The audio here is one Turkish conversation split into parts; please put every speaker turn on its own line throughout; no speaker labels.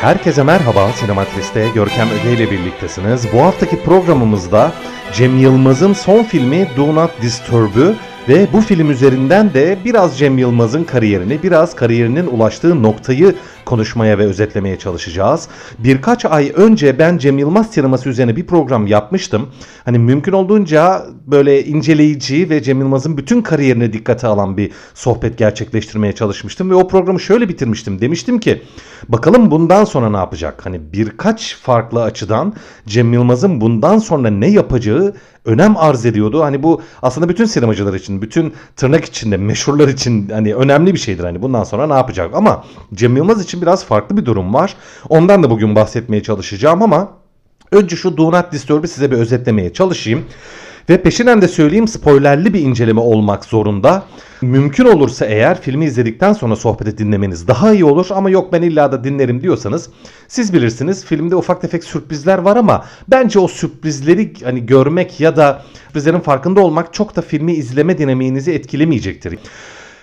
Herkese merhaba, Sinematris'te Görkem Öge ile birliktesiniz. Bu haftaki programımızda Cem Yılmaz'ın son filmi Do Not Disturb'ü ve bu film üzerinden de biraz Cem Yılmaz'ın kariyerini, biraz kariyerinin ulaştığı noktayı konuşmaya ve özetlemeye çalışacağız. Birkaç ay önce ben Cem Yılmaz sineması üzerine bir program yapmıştım. Hani mümkün olduğunca böyle inceleyici ve Cem Yılmaz'ın bütün kariyerini dikkate alan bir sohbet gerçekleştirmeye çalışmıştım ve o programı şöyle bitirmiştim. Demiştim ki bakalım bundan sonra ne yapacak? Hani birkaç farklı açıdan Cem Yılmaz'ın bundan sonra ne yapacağı önem arz ediyordu. Hani bu aslında bütün sinemacılar için, bütün tırnak içinde meşhurlar için hani önemli bir şeydir. Hani bundan sonra ne yapacak? Ama Cem Yılmaz için biraz farklı bir durum var. Ondan da bugün bahsetmeye çalışacağım ama önce şu Do Not Disturb'ı size bir özetlemeye çalışayım. Ve peşinden de söyleyeyim spoilerli bir inceleme olmak zorunda. Mümkün olursa eğer filmi izledikten sonra sohbeti dinlemeniz daha iyi olur ama yok ben illa da dinlerim diyorsanız siz bilirsiniz. Filmde ufak tefek sürprizler var ama bence o sürprizleri hani görmek ya da sürprizlerin farkında olmak çok da filmi izleme dinamiğinizi etkilemeyecektir.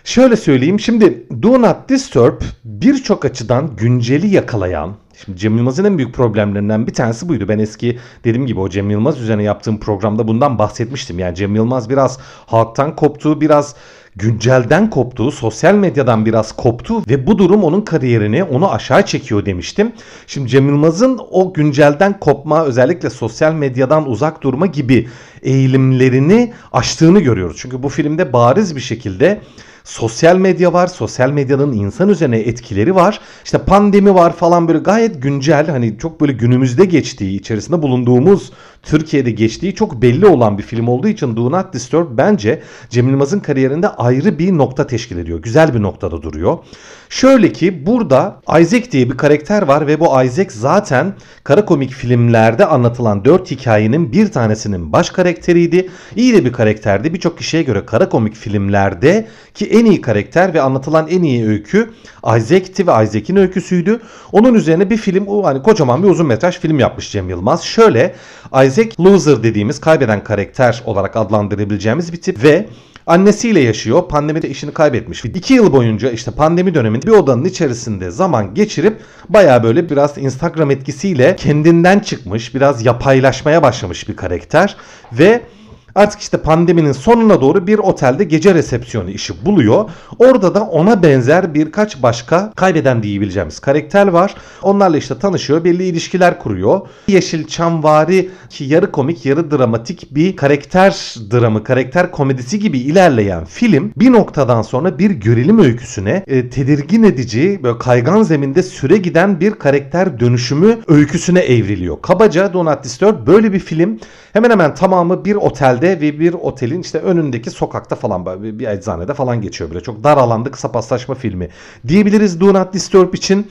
Şöyle söyleyeyim şimdi Do Not Disturb birçok açıdan günceli yakalayan Şimdi Cem Yılmaz'ın en büyük problemlerinden bir tanesi buydu. Ben eski dediğim gibi o Cem Yılmaz üzerine yaptığım programda bundan bahsetmiştim. Yani Cem Yılmaz biraz halktan koptu, biraz güncelden koptu, sosyal medyadan biraz koptu ve bu durum onun kariyerini onu aşağı çekiyor demiştim. Şimdi Cem Yılmaz'ın o güncelden kopma özellikle sosyal medyadan uzak durma gibi eğilimlerini aştığını görüyoruz. Çünkü bu filmde bariz bir şekilde sosyal medya var. Sosyal medyanın insan üzerine etkileri var. İşte pandemi var falan böyle gayet güncel hani çok böyle günümüzde geçtiği, içerisinde bulunduğumuz Türkiye'de geçtiği çok belli olan bir film olduğu için Do Not Disturb bence Cem Yılmaz'ın kariyerinde ayrı bir nokta teşkil ediyor. Güzel bir noktada duruyor. Şöyle ki burada Isaac diye bir karakter var ve bu Isaac zaten kara komik filmlerde anlatılan dört hikayenin bir tanesinin baş karakteriydi. İyi de bir karakterdi. Birçok kişiye göre kara komik filmlerde ki en iyi karakter ve anlatılan en iyi öykü Isaac'ti ve Isaac'in öyküsüydü. Onun üzerine bir film, hani kocaman bir uzun metraj film yapmış Cem Yılmaz. Şöyle Isaac loser dediğimiz kaybeden karakter olarak adlandırabileceğimiz bir tip ve annesiyle yaşıyor. Pandemide işini kaybetmiş. İki yıl boyunca işte pandemi döneminde bir odanın içerisinde zaman geçirip baya böyle biraz Instagram etkisiyle kendinden çıkmış, biraz yapaylaşmaya başlamış bir karakter ve Artık işte pandeminin sonuna doğru bir otelde gece resepsiyonu işi buluyor. Orada da ona benzer birkaç başka kaybeden diyebileceğimiz karakter var. Onlarla işte tanışıyor, belli ilişkiler kuruyor. Yeşilçamvari ki yarı komik, yarı dramatik bir karakter dramı, karakter komedisi gibi ilerleyen film bir noktadan sonra bir gerilim öyküsüne e, tedirgin edici, böyle kaygan zeminde süre giden bir karakter dönüşümü öyküsüne evriliyor. Kabaca Donat Disturb böyle bir film. Hemen hemen tamamı bir otelde eczanede ve bir otelin işte önündeki sokakta falan bir eczanede falan geçiyor böyle. Çok dar alanda kısa paslaşma filmi diyebiliriz Do Not Disturb için.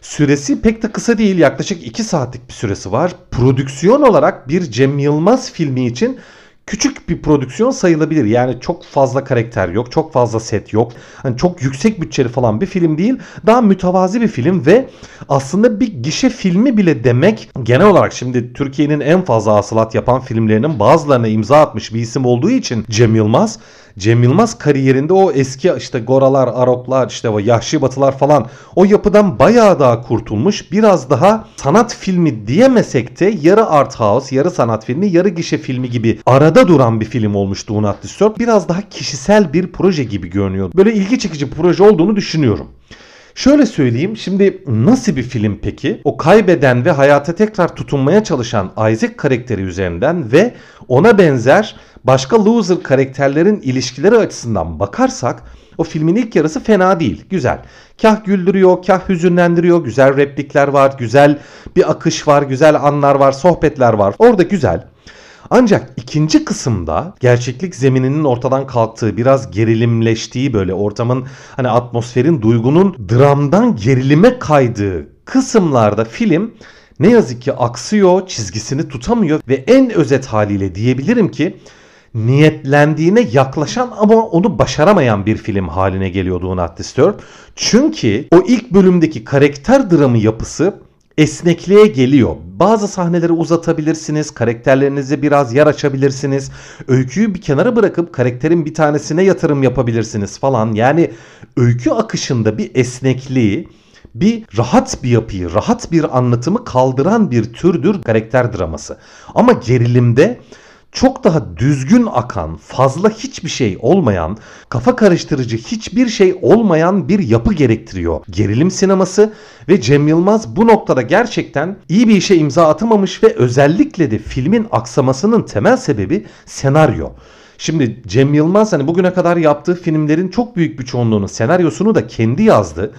Süresi pek de kısa değil yaklaşık 2 saatlik bir süresi var. Prodüksiyon olarak bir Cem Yılmaz filmi için küçük bir prodüksiyon sayılabilir. Yani çok fazla karakter yok, çok fazla set yok. Hani çok yüksek bütçeli falan bir film değil. Daha mütevazi bir film ve aslında bir gişe filmi bile demek genel olarak şimdi Türkiye'nin en fazla hasılat yapan filmlerinin bazılarına imza atmış bir isim olduğu için Cem Yılmaz Cem Yılmaz kariyerinde o eski işte Goralar, Aroklar, işte o Yahşi Batılar falan o yapıdan bayağı daha kurtulmuş. Biraz daha sanat filmi diyemesek de yarı art house, yarı sanat filmi, yarı gişe filmi gibi arada duran bir film olmuştu Do Not Disturb. Biraz daha kişisel bir proje gibi görünüyor. Böyle ilgi çekici bir proje olduğunu düşünüyorum. Şöyle söyleyeyim şimdi nasıl bir film peki? O kaybeden ve hayata tekrar tutunmaya çalışan Isaac karakteri üzerinden ve ona benzer başka loser karakterlerin ilişkileri açısından bakarsak o filmin ilk yarısı fena değil. Güzel. Kah güldürüyor, kah hüzünlendiriyor. Güzel replikler var, güzel bir akış var, güzel anlar var, sohbetler var. Orada güzel. Ancak ikinci kısımda gerçeklik zemininin ortadan kalktığı, biraz gerilimleştiği böyle ortamın hani atmosferin, duygunun dramdan gerilime kaydığı kısımlarda film ne yazık ki aksıyor, çizgisini tutamıyor ve en özet haliyle diyebilirim ki niyetlendiğine yaklaşan ama onu başaramayan bir film haline geliyor Do Not Disturb. Çünkü o ilk bölümdeki karakter dramı yapısı esnekliğe geliyor. Bazı sahneleri uzatabilirsiniz, karakterlerinize biraz yer açabilirsiniz. Öyküyü bir kenara bırakıp karakterin bir tanesine yatırım yapabilirsiniz falan. Yani öykü akışında bir esnekliği, bir rahat bir yapıyı, rahat bir anlatımı kaldıran bir türdür karakter draması. Ama gerilimde çok daha düzgün akan, fazla hiçbir şey olmayan, kafa karıştırıcı hiçbir şey olmayan bir yapı gerektiriyor. Gerilim sineması ve Cem Yılmaz bu noktada gerçekten iyi bir işe imza atamamış ve özellikle de filmin aksamasının temel sebebi senaryo. Şimdi Cem Yılmaz hani bugüne kadar yaptığı filmlerin çok büyük bir çoğunluğunun senaryosunu da kendi yazdı.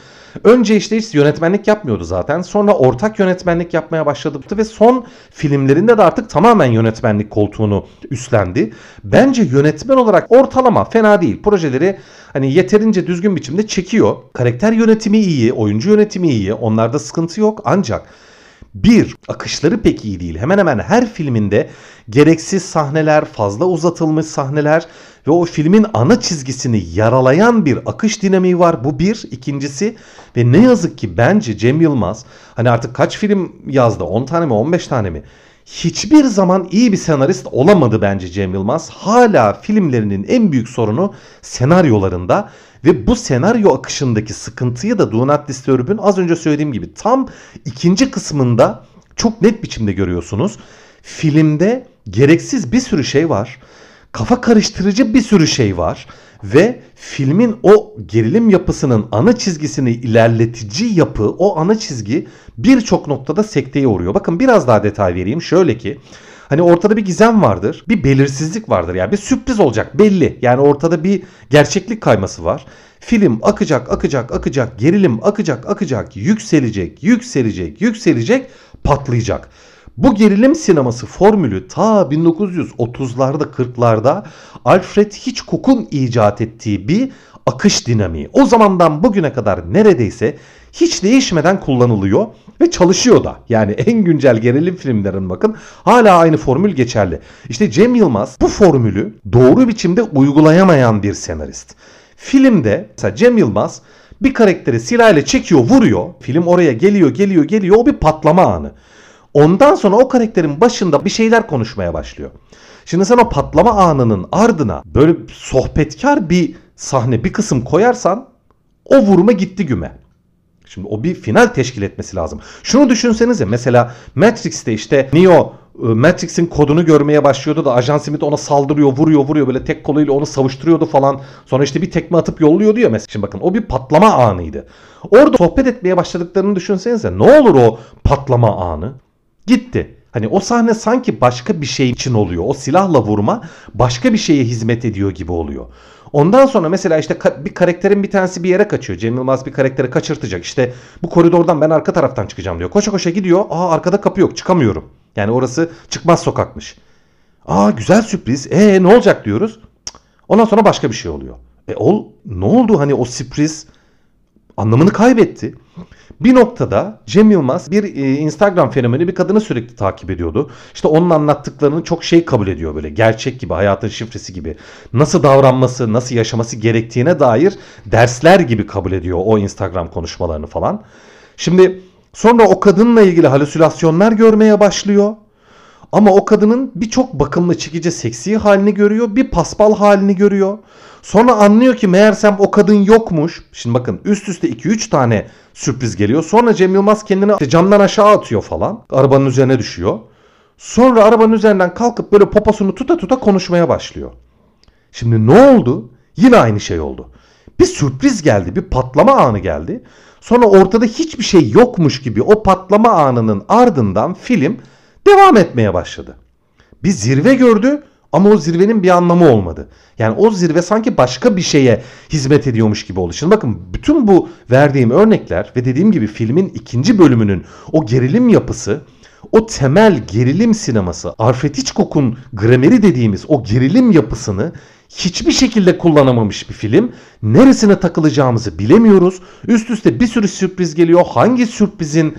Önce işte hiç yönetmenlik yapmıyordu zaten. Sonra ortak yönetmenlik yapmaya başladı ve son filmlerinde de artık tamamen yönetmenlik koltuğunu üstlendi. Bence yönetmen olarak ortalama fena değil. Projeleri hani yeterince düzgün biçimde çekiyor. Karakter yönetimi iyi, oyuncu yönetimi iyi. Onlarda sıkıntı yok. Ancak bir, akışları pek iyi değil. Hemen hemen her filminde gereksiz sahneler, fazla uzatılmış sahneler ve o filmin ana çizgisini yaralayan bir akış dinamiği var. Bu bir. İkincisi ve ne yazık ki bence Cem Yılmaz hani artık kaç film yazdı? 10 tane mi 15 tane mi? Hiçbir zaman iyi bir senarist olamadı bence Cem Yılmaz. Hala filmlerinin en büyük sorunu senaryolarında ve bu senaryo akışındaki sıkıntıyı da Do Not Disturb'ün az önce söylediğim gibi tam ikinci kısmında çok net biçimde görüyorsunuz. Filmde gereksiz bir sürü şey var. Kafa karıştırıcı bir sürü şey var ve filmin o gerilim yapısının ana çizgisini ilerletici yapı, o ana çizgi birçok noktada sekteye uğruyor. Bakın biraz daha detay vereyim. Şöyle ki Hani ortada bir gizem vardır. Bir belirsizlik vardır. Yani bir sürpriz olacak belli. Yani ortada bir gerçeklik kayması var. Film akacak, akacak, akacak, gerilim akacak, akacak, yükselecek, yükselecek, yükselecek, patlayacak. Bu gerilim sineması formülü ta 1930'larda 40'larda Alfred Hitchcock'un icat ettiği bir akış dinamiği. O zamandan bugüne kadar neredeyse hiç değişmeden kullanılıyor ve çalışıyor da. Yani en güncel gerilim filmlerin bakın hala aynı formül geçerli. İşte Cem Yılmaz bu formülü doğru biçimde uygulayamayan bir senarist. Filmde mesela Cem Yılmaz bir karakteri silahla çekiyor, vuruyor. Film oraya geliyor, geliyor, geliyor. O bir patlama anı. Ondan sonra o karakterin başında bir şeyler konuşmaya başlıyor. Şimdi sen o patlama anının ardına böyle sohbetkar bir sahne, bir kısım koyarsan o vurma gitti güme. Şimdi o bir final teşkil etmesi lazım. Şunu düşünsenize mesela Matrix'te işte Neo e, Matrix'in kodunu görmeye başlıyordu da Ajan Smith ona saldırıyor, vuruyor, vuruyor böyle tek koluyla onu savuşturuyordu falan. Sonra işte bir tekme atıp yolluyordu ya mesela. Şimdi bakın o bir patlama anıydı. Orada sohbet etmeye başladıklarını düşünsenize. Ne olur o patlama anı? Gitti. Hani o sahne sanki başka bir şey için oluyor. O silahla vurma başka bir şeye hizmet ediyor gibi oluyor. Ondan sonra mesela işte bir karakterin bir tanesi bir yere kaçıyor. Cem Yılmaz bir karakteri kaçırtacak. İşte bu koridordan ben arka taraftan çıkacağım diyor. Koşa koşa gidiyor. Aa arkada kapı yok çıkamıyorum. Yani orası çıkmaz sokakmış. Aa güzel sürpriz. E ne olacak diyoruz. Ondan sonra başka bir şey oluyor. E ol ne oldu hani o sürpriz anlamını kaybetti. Bir noktada Cem Yılmaz bir e, Instagram fenomeni bir kadını sürekli takip ediyordu. İşte onun anlattıklarını çok şey kabul ediyor böyle gerçek gibi hayatın şifresi gibi. Nasıl davranması nasıl yaşaması gerektiğine dair dersler gibi kabul ediyor o Instagram konuşmalarını falan. Şimdi sonra o kadınla ilgili halüsinasyonlar görmeye başlıyor. Ama o kadının birçok bakımlı çekici seksi halini görüyor. Bir paspal halini görüyor. Sonra anlıyor ki meğersem o kadın yokmuş. Şimdi bakın üst üste 2-3 tane sürpriz geliyor. Sonra Cem Yılmaz kendini camdan aşağı atıyor falan. Arabanın üzerine düşüyor. Sonra arabanın üzerinden kalkıp böyle poposunu tuta tuta konuşmaya başlıyor. Şimdi ne oldu? Yine aynı şey oldu. Bir sürpriz geldi, bir patlama anı geldi. Sonra ortada hiçbir şey yokmuş gibi o patlama anının ardından film devam etmeye başladı. Bir zirve gördü ama o zirvenin bir anlamı olmadı. Yani o zirve sanki başka bir şeye hizmet ediyormuş gibi oldu. Şimdi bakın bütün bu verdiğim örnekler ve dediğim gibi filmin ikinci bölümünün o gerilim yapısı o temel gerilim sineması Alfred Hitchcock'un grameri dediğimiz o gerilim yapısını hiçbir şekilde kullanamamış bir film. Neresine takılacağımızı bilemiyoruz. Üst üste bir sürü sürpriz geliyor. Hangi sürprizin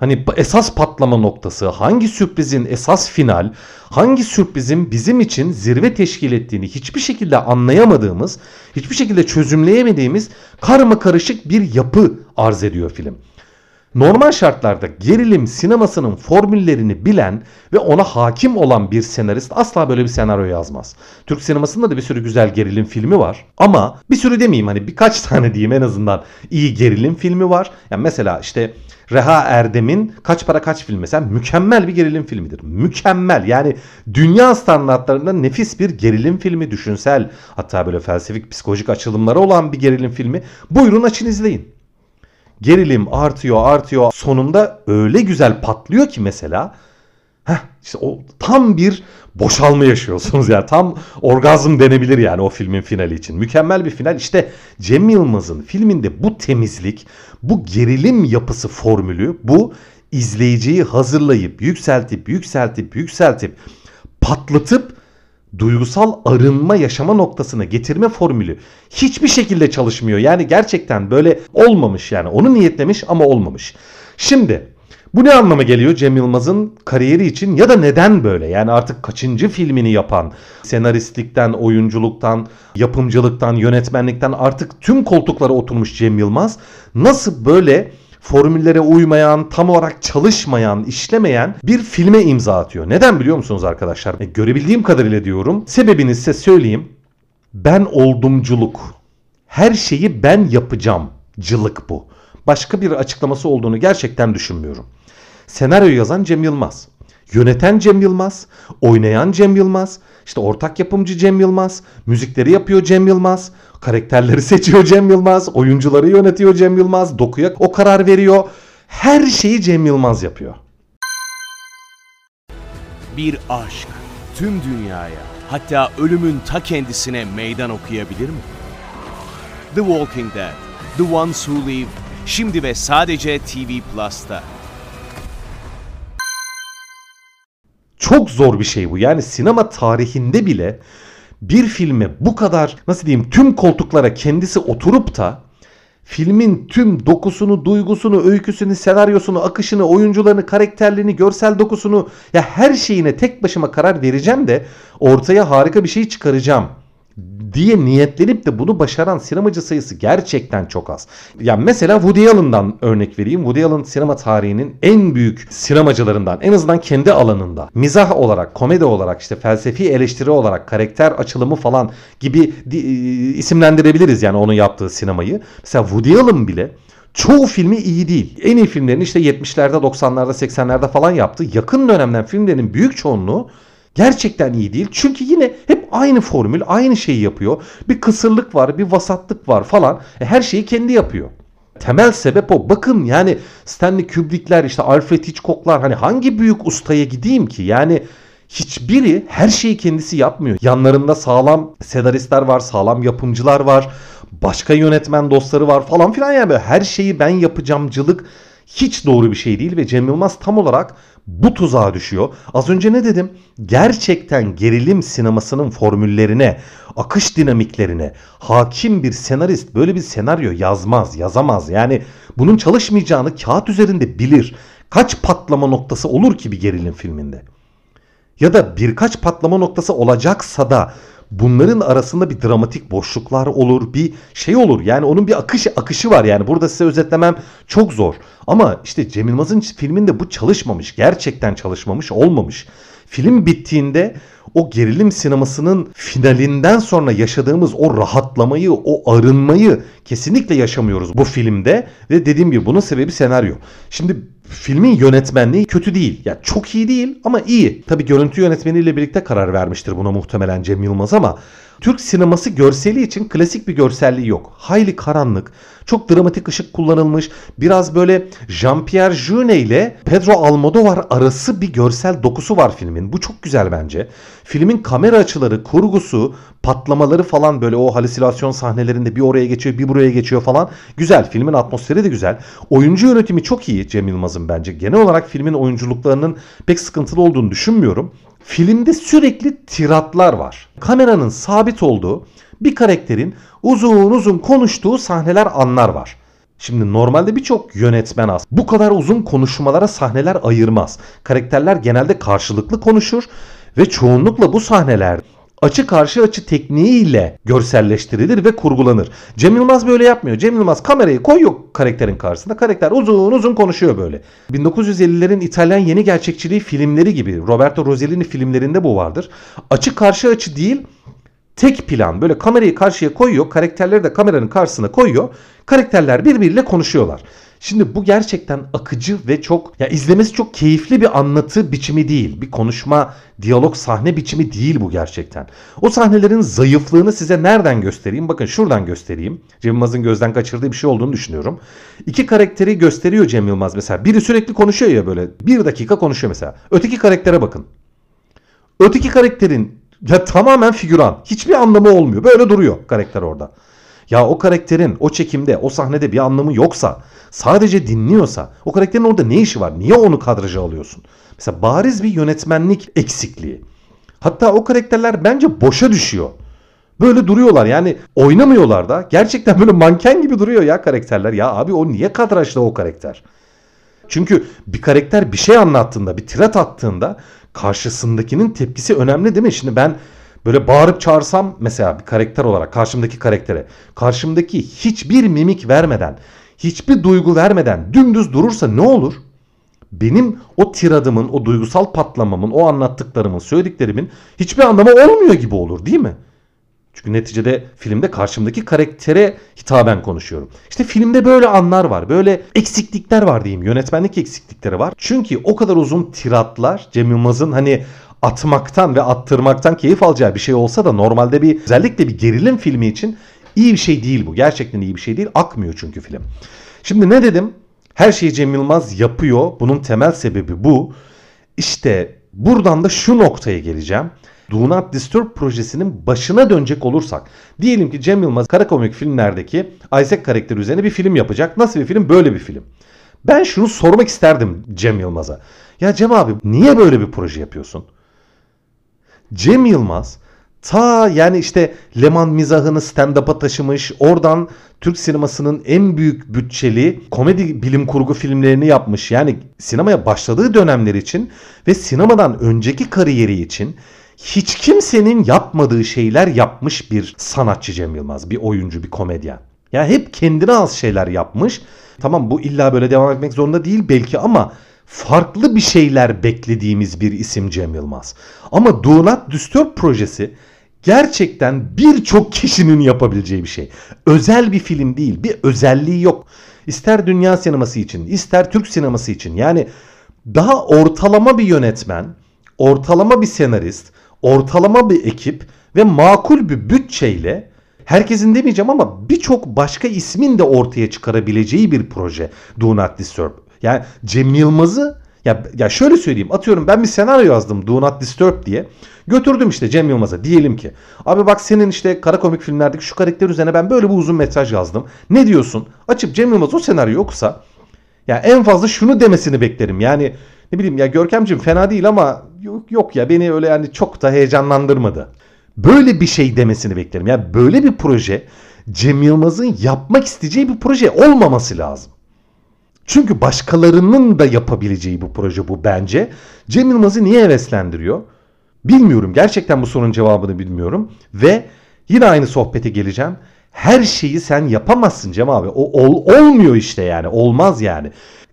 Hani esas patlama noktası, hangi sürprizin esas final, hangi sürprizin bizim için zirve teşkil ettiğini hiçbir şekilde anlayamadığımız, hiçbir şekilde çözümleyemediğimiz karma karışık bir yapı arz ediyor film. Normal şartlarda gerilim sinemasının formüllerini bilen ve ona hakim olan bir senarist asla böyle bir senaryo yazmaz. Türk sinemasında da bir sürü güzel gerilim filmi var. Ama bir sürü demeyeyim hani birkaç tane diyeyim en azından iyi gerilim filmi var. Yani mesela işte Reha Erdem'in Kaç Para Kaç filmi mesela mükemmel bir gerilim filmidir. Mükemmel yani dünya standartlarında nefis bir gerilim filmi düşünsel hatta böyle felsefik psikolojik açılımları olan bir gerilim filmi. Buyurun açın izleyin. Gerilim artıyor artıyor sonunda öyle güzel patlıyor ki mesela Heh, işte o tam bir boşalma yaşıyorsunuz yani tam orgazm denebilir yani o filmin finali için. Mükemmel bir final. İşte Cem Yılmaz'ın filminde bu temizlik, bu gerilim yapısı formülü, bu izleyiciyi hazırlayıp, yükseltip, yükseltip, yükseltip, patlatıp duygusal arınma yaşama noktasına getirme formülü hiçbir şekilde çalışmıyor. Yani gerçekten böyle olmamış yani. Onu niyetlemiş ama olmamış. Şimdi bu ne anlama geliyor Cem Yılmaz'ın kariyeri için ya da neden böyle? Yani artık kaçıncı filmini yapan, senaristlikten, oyunculuktan, yapımcılıktan, yönetmenlikten artık tüm koltuklara oturmuş Cem Yılmaz nasıl böyle formüllere uymayan, tam olarak çalışmayan, işlemeyen bir filme imza atıyor. Neden biliyor musunuz arkadaşlar? E, görebildiğim kadarıyla diyorum. Sebebini size söyleyeyim. Ben oldumculuk. Her şeyi ben yapacağım. Cılık bu. Başka bir açıklaması olduğunu gerçekten düşünmüyorum. Senaryo yazan Cem Yılmaz. Yöneten Cem Yılmaz, oynayan Cem Yılmaz, işte ortak yapımcı Cem Yılmaz, müzikleri yapıyor Cem Yılmaz, karakterleri seçiyor Cem Yılmaz, oyuncuları yönetiyor Cem Yılmaz, dokuya o karar veriyor. Her şeyi Cem Yılmaz yapıyor.
Bir aşk tüm dünyaya hatta ölümün ta kendisine meydan okuyabilir mi? The Walking Dead, The Ones Who Live, şimdi ve sadece TV Plus'ta.
Çok zor bir şey bu. Yani sinema tarihinde bile bir filme bu kadar nasıl diyeyim tüm koltuklara kendisi oturup da filmin tüm dokusunu, duygusunu, öyküsünü, senaryosunu, akışını, oyuncularını, karakterlerini, görsel dokusunu ya her şeyine tek başıma karar vereceğim de ortaya harika bir şey çıkaracağım diye niyetlenip de bunu başaran sinemacı sayısı gerçekten çok az. Yani mesela Woody Allen'dan örnek vereyim. Woody Allen sinema tarihinin en büyük sinemacılarından en azından kendi alanında mizah olarak, komedi olarak, işte felsefi eleştiri olarak, karakter açılımı falan gibi e, isimlendirebiliriz yani onun yaptığı sinemayı. Mesela Woody Allen bile Çoğu filmi iyi değil. En iyi filmlerini işte 70'lerde, 90'larda, 80'lerde falan yaptı. Yakın dönemden filmlerin büyük çoğunluğu gerçekten iyi değil. Çünkü yine hep aynı formül, aynı şeyi yapıyor. Bir kısırlık var, bir vasatlık var falan. E, her şeyi kendi yapıyor. Temel sebep o. Bakın yani Stanley Kubrick'ler işte Alfred Hitchcock'lar hani hangi büyük ustaya gideyim ki? Yani hiçbiri her şeyi kendisi yapmıyor. Yanlarında sağlam senaristler var, sağlam yapımcılar var, başka yönetmen dostları var falan filan yani her şeyi ben yapacağımcılık hiç doğru bir şey değil ve Cem Yılmaz tam olarak bu tuzağa düşüyor. Az önce ne dedim? Gerçekten gerilim sinemasının formüllerine, akış dinamiklerine hakim bir senarist böyle bir senaryo yazmaz, yazamaz. Yani bunun çalışmayacağını kağıt üzerinde bilir. Kaç patlama noktası olur ki bir gerilim filminde? Ya da birkaç patlama noktası olacaksa da bunların arasında bir dramatik boşluklar olur, bir şey olur. Yani onun bir akış akışı var yani. Burada size özetlemem çok zor. Ama işte Cem Yılmaz'ın filminde bu çalışmamış. Gerçekten çalışmamış, olmamış. Film bittiğinde o gerilim sinemasının finalinden sonra yaşadığımız o rahatlamayı, o arınmayı kesinlikle yaşamıyoruz bu filmde ve dediğim gibi bunun sebebi senaryo. Şimdi filmin yönetmenliği kötü değil. Ya yani çok iyi değil ama iyi. Tabii görüntü yönetmeniyle birlikte karar vermiştir buna muhtemelen Cem Yılmaz ama Türk sineması görseli için klasik bir görselliği yok. Hayli karanlık, çok dramatik ışık kullanılmış. Biraz böyle Jean-Pierre Jeunet ile Pedro Almodovar arası bir görsel dokusu var filmin. Bu çok güzel bence. Filmin kamera açıları, kurgusu, patlamaları falan böyle o halüsinasyon sahnelerinde bir oraya geçiyor, bir buraya geçiyor falan. Güzel. Filmin atmosferi de güzel. Oyuncu yönetimi çok iyi Cem Yılmaz'ın bence. Genel olarak filmin oyunculuklarının pek sıkıntılı olduğunu düşünmüyorum. Filmde sürekli tiratlar var. Kameranın sabit olduğu bir karakterin uzun uzun konuştuğu sahneler anlar var. Şimdi normalde birçok yönetmen az. Bu kadar uzun konuşmalara sahneler ayırmaz. Karakterler genelde karşılıklı konuşur ve çoğunlukla bu sahneler açı karşı açı tekniğiyle görselleştirilir ve kurgulanır. Cem Yılmaz böyle yapmıyor. Cem Yılmaz kamerayı koyuyor karakterin karşısında. Karakter uzun uzun konuşuyor böyle. 1950'lerin İtalyan yeni gerçekçiliği filmleri gibi Roberto Rossellini filmlerinde bu vardır. Açı karşı açı değil tek plan böyle kamerayı karşıya koyuyor. Karakterleri de kameranın karşısına koyuyor. Karakterler birbiriyle konuşuyorlar. Şimdi bu gerçekten akıcı ve çok ya izlemesi çok keyifli bir anlatı biçimi değil. Bir konuşma, diyalog sahne biçimi değil bu gerçekten. O sahnelerin zayıflığını size nereden göstereyim? Bakın şuradan göstereyim. Cem Yılmaz'ın gözden kaçırdığı bir şey olduğunu düşünüyorum. İki karakteri gösteriyor Cem Yılmaz mesela. Biri sürekli konuşuyor ya böyle. Bir dakika konuşuyor mesela. Öteki karaktere bakın. Öteki karakterin ya tamamen figüran. Hiçbir anlamı olmuyor. Böyle duruyor karakter orada. Ya o karakterin o çekimde, o sahnede bir anlamı yoksa, sadece dinliyorsa o karakterin orada ne işi var? Niye onu kadraja alıyorsun? Mesela bariz bir yönetmenlik eksikliği. Hatta o karakterler bence boşa düşüyor. Böyle duruyorlar yani oynamıyorlar da. Gerçekten böyle manken gibi duruyor ya karakterler. Ya abi o niye kadrajda o karakter? Çünkü bir karakter bir şey anlattığında, bir tirat attığında karşısındakinin tepkisi önemli değil mi? Şimdi ben böyle bağırıp çağırsam mesela bir karakter olarak karşımdaki karaktere karşımdaki hiçbir mimik vermeden, hiçbir duygu vermeden dümdüz durursa ne olur? Benim o tiradımın, o duygusal patlamamın, o anlattıklarımın, söylediklerimin hiçbir anlamı olmuyor gibi olur değil mi? Çünkü neticede filmde karşımdaki karaktere hitaben konuşuyorum. İşte filmde böyle anlar var. Böyle eksiklikler var diyeyim. Yönetmenlik eksiklikleri var. Çünkü o kadar uzun tiratlar Cem Yılmaz'ın hani atmaktan ve attırmaktan keyif alacağı bir şey olsa da normalde bir özellikle bir gerilim filmi için iyi bir şey değil bu. Gerçekten iyi bir şey değil. Akmıyor çünkü film. Şimdi ne dedim? Her şeyi Cem Yılmaz yapıyor. Bunun temel sebebi bu. İşte buradan da şu noktaya geleceğim. Do Not Disturb projesinin başına dönecek olursak. Diyelim ki Cem Yılmaz kara komik filmlerdeki Isaac karakteri üzerine bir film yapacak. Nasıl bir film? Böyle bir film. Ben şunu sormak isterdim Cem Yılmaz'a. Ya Cem abi niye böyle bir proje yapıyorsun? Cem Yılmaz ta yani işte Leman mizahını stand-up'a taşımış. Oradan Türk sinemasının en büyük bütçeli komedi bilim kurgu filmlerini yapmış. Yani sinemaya başladığı dönemler için ve sinemadan önceki kariyeri için hiç kimsenin yapmadığı şeyler yapmış bir sanatçı Cem Yılmaz. Bir oyuncu, bir komedyen. Ya hep kendine az şeyler yapmış. Tamam bu illa böyle devam etmek zorunda değil belki ama farklı bir şeyler beklediğimiz bir isim Cem Yılmaz. Ama Do Not Disturb projesi gerçekten birçok kişinin yapabileceği bir şey. Özel bir film değil, bir özelliği yok. İster dünya sineması için, ister Türk sineması için. Yani daha ortalama bir yönetmen, ortalama bir senarist, ortalama bir ekip ve makul bir bütçeyle herkesin demeyeceğim ama birçok başka ismin de ortaya çıkarabileceği bir proje Do Not Disturb. Yani Cem Yılmaz'ı ya, ya şöyle söyleyeyim atıyorum ben bir senaryo yazdım Do Not Disturb diye. Götürdüm işte Cem Yılmaz'a diyelim ki. Abi bak senin işte kara komik filmlerdeki şu karakter üzerine ben böyle bir uzun metraj yazdım. Ne diyorsun? Açıp Cem Yılmaz o senaryo okusa ya en fazla şunu demesini beklerim. Yani ne bileyim ya Görkemciğim fena değil ama yok, yok ya beni öyle yani çok da heyecanlandırmadı. Böyle bir şey demesini beklerim. Ya yani böyle bir proje Cem Yılmaz'ın yapmak isteyeceği bir proje olmaması lazım. Çünkü başkalarının da yapabileceği bu proje bu bence. Cem Yılmaz'ı niye heveslendiriyor? Bilmiyorum. Gerçekten bu sorunun cevabını bilmiyorum. Ve yine aynı sohbete geleceğim. Her şeyi sen yapamazsın Cem abi. O ol, olmuyor işte yani. Olmaz yani.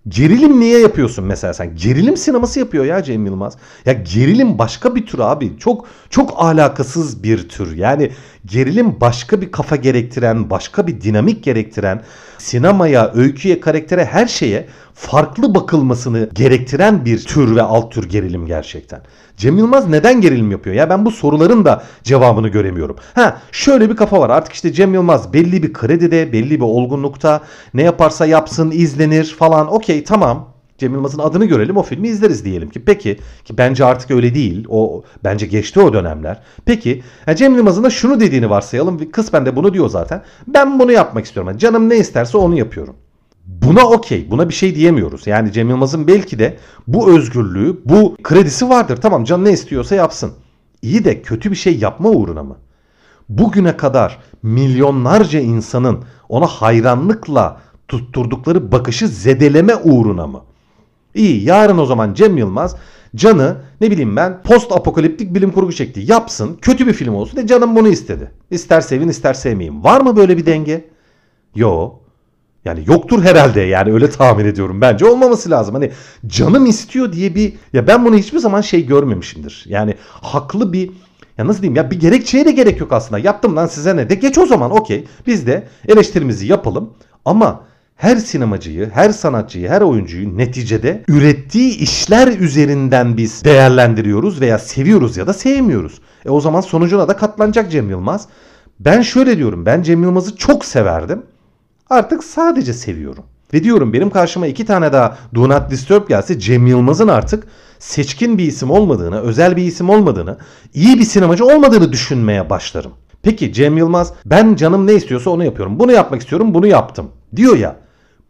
Gerilim niye yapıyorsun mesela sen? Gerilim sineması yapıyor ya Cem Yılmaz. Ya gerilim başka bir tür abi. Çok çok alakasız bir tür. Yani gerilim başka bir kafa gerektiren, başka bir dinamik gerektiren, sinemaya, öyküye, karaktere her şeye farklı bakılmasını gerektiren bir tür ve alt tür gerilim gerçekten. Cem Yılmaz neden gerilim yapıyor? Ya ben bu soruların da cevabını göremiyorum. Ha şöyle bir kafa var. Artık işte Cem Yılmaz belli bir kredide, belli bir olgunlukta ne yaparsa yapsın izlenir falan. Okey tamam. Cem Yılmaz'ın adını görelim o filmi izleriz diyelim ki. Peki ki bence artık öyle değil. O bence geçti o dönemler. Peki yani Cem Yılmaz'ın da şunu dediğini varsayalım. Kısmen de bunu diyor zaten. Ben bunu yapmak istiyorum. Yani canım ne isterse onu yapıyorum. Buna okey. Buna bir şey diyemiyoruz. Yani Cem Yılmaz'ın belki de bu özgürlüğü, bu kredisi vardır. Tamam can ne istiyorsa yapsın. İyi de kötü bir şey yapma uğruna mı? Bugüne kadar milyonlarca insanın ona hayranlıkla tutturdukları bakışı zedeleme uğruna mı? İyi yarın o zaman Cem Yılmaz Can'ı ne bileyim ben post apokaliptik bilim kurgu çekti. Yapsın kötü bir film olsun. E canım bunu istedi. İster sevin ister sevmeyin. Var mı böyle bir denge? Yo. Yani yoktur herhalde yani öyle tahmin ediyorum. Bence olmaması lazım. Hani canım istiyor diye bir ya ben bunu hiçbir zaman şey görmemişimdir. Yani haklı bir ya nasıl diyeyim ya bir gerekçeye de gerek yok aslında. Yaptım lan size ne de geç o zaman okey. Biz de eleştirimizi yapalım. Ama her sinemacıyı, her sanatçıyı, her oyuncuyu neticede ürettiği işler üzerinden biz değerlendiriyoruz veya seviyoruz ya da sevmiyoruz. E o zaman sonucuna da katlanacak Cem Yılmaz. Ben şöyle diyorum. Ben Cem Yılmaz'ı çok severdim. Artık sadece seviyorum. Ve diyorum benim karşıma iki tane daha Do Not Disturb gelse Cem Yılmaz'ın artık seçkin bir isim olmadığını, özel bir isim olmadığını, iyi bir sinemacı olmadığını düşünmeye başlarım. Peki Cem Yılmaz ben canım ne istiyorsa onu yapıyorum. Bunu yapmak istiyorum, bunu yaptım diyor ya.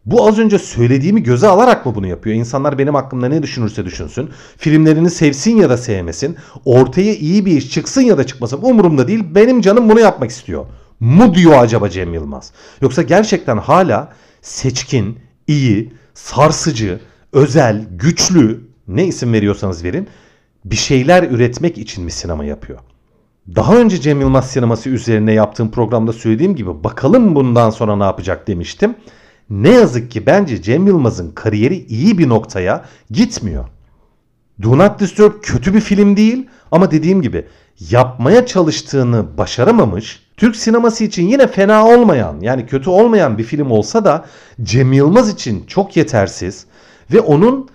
Bu az önce söylediğimi göze alarak mı bunu yapıyor? İnsanlar benim hakkımda ne düşünürse düşünsün. Filmlerini sevsin ya da sevmesin. Ortaya iyi bir iş çıksın ya da çıkmasın umurumda değil. Benim canım bunu yapmak istiyor. Mu diyor acaba Cem Yılmaz? Yoksa gerçekten hala seçkin, iyi, sarsıcı, özel, güçlü ne isim veriyorsanız verin bir şeyler üretmek için mi sinema yapıyor? Daha önce Cem Yılmaz sineması üzerine yaptığım programda söylediğim gibi bakalım bundan sonra ne yapacak demiştim. Ne yazık ki bence Cem Yılmaz'ın kariyeri iyi bir noktaya gitmiyor. Do Not Disturb kötü bir film değil ama dediğim gibi yapmaya çalıştığını başaramamış. Türk sineması için yine fena olmayan yani kötü olmayan bir film olsa da Cem Yılmaz için çok yetersiz ve onun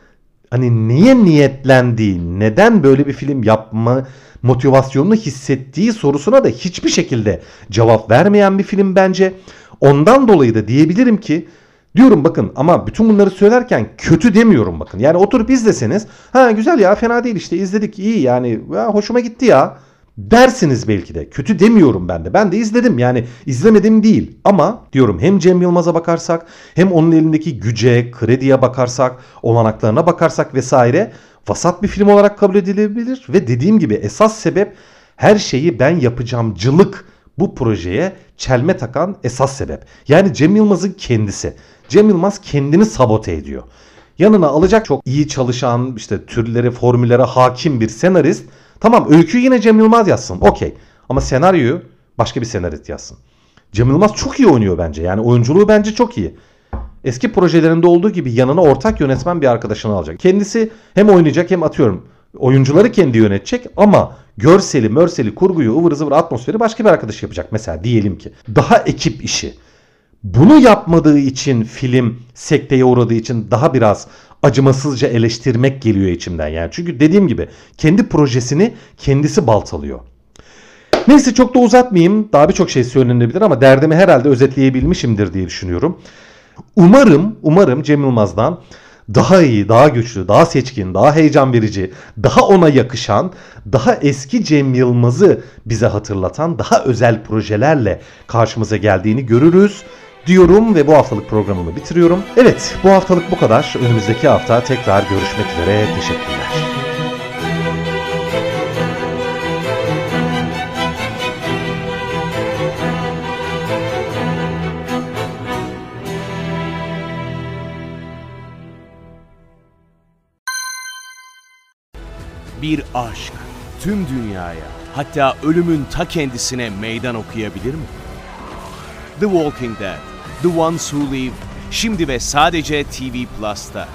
hani niye niyetlendiği, neden böyle bir film yapma motivasyonunu hissettiği sorusuna da hiçbir şekilde cevap vermeyen bir film bence. Ondan dolayı da diyebilirim ki Diyorum bakın ama bütün bunları söylerken kötü demiyorum bakın. Yani oturup izleseniz ha güzel ya fena değil işte izledik iyi yani ya, hoşuma gitti ya dersiniz belki de. Kötü demiyorum ben de. Ben de izledim yani izlemedim değil. Ama diyorum hem Cem Yılmaz'a bakarsak hem onun elindeki güce, krediye bakarsak, olanaklarına bakarsak vesaire vasat bir film olarak kabul edilebilir. Ve dediğim gibi esas sebep her şeyi ben yapacağımcılık bu projeye çelme takan esas sebep. Yani Cem Yılmaz'ın kendisi. Cem Yılmaz kendini sabote ediyor. Yanına alacak çok iyi çalışan işte türleri formüllere hakim bir senarist. Tamam öyküyü yine Cem Yılmaz yazsın okey. Ama senaryoyu başka bir senarist yazsın. Cem Yılmaz çok iyi oynuyor bence. Yani oyunculuğu bence çok iyi. Eski projelerinde olduğu gibi yanına ortak yönetmen bir arkadaşını alacak. Kendisi hem oynayacak hem atıyorum oyuncuları kendi yönetecek ama görseli, mörseli, kurguyu, ıvır zıvır atmosferi başka bir arkadaş yapacak mesela diyelim ki. Daha ekip işi. Bunu yapmadığı için film sekteye uğradığı için daha biraz acımasızca eleştirmek geliyor içimden yani. Çünkü dediğim gibi kendi projesini kendisi baltalıyor. Neyse çok da uzatmayayım. Daha birçok şey söylenebilir ama derdimi herhalde özetleyebilmişimdir diye düşünüyorum. Umarım, umarım Cem Yılmaz'dan daha iyi, daha güçlü, daha seçkin, daha heyecan verici, daha ona yakışan, daha eski Cem Yılmaz'ı bize hatırlatan daha özel projelerle karşımıza geldiğini görürüz diyorum ve bu haftalık programımı bitiriyorum. Evet bu haftalık bu kadar. Önümüzdeki hafta tekrar görüşmek üzere. Teşekkürler.
Bir aşk tüm dünyaya hatta ölümün ta kendisine meydan okuyabilir mi? The Walking Dead The Ones Who Live şimdi ve sadece TV Plus'ta.